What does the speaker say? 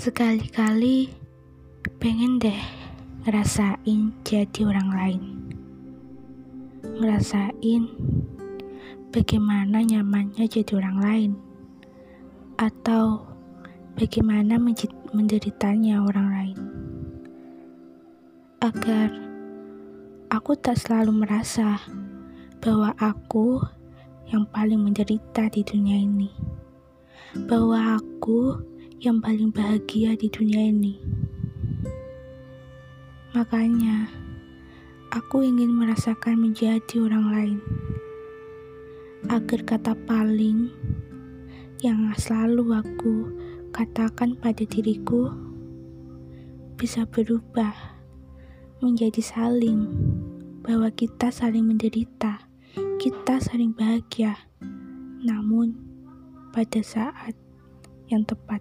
Sekali-kali pengen deh ngerasain jadi orang lain. Ngerasain bagaimana nyamannya jadi orang lain. Atau bagaimana menderitanya orang lain. Agar aku tak selalu merasa bahwa aku yang paling menderita di dunia ini. Bahwa aku yang paling bahagia di dunia ini. Makanya, aku ingin merasakan menjadi orang lain, agar kata paling yang selalu aku katakan pada diriku bisa berubah menjadi saling, bahwa kita saling menderita, kita saling bahagia, namun pada saat yang tepat.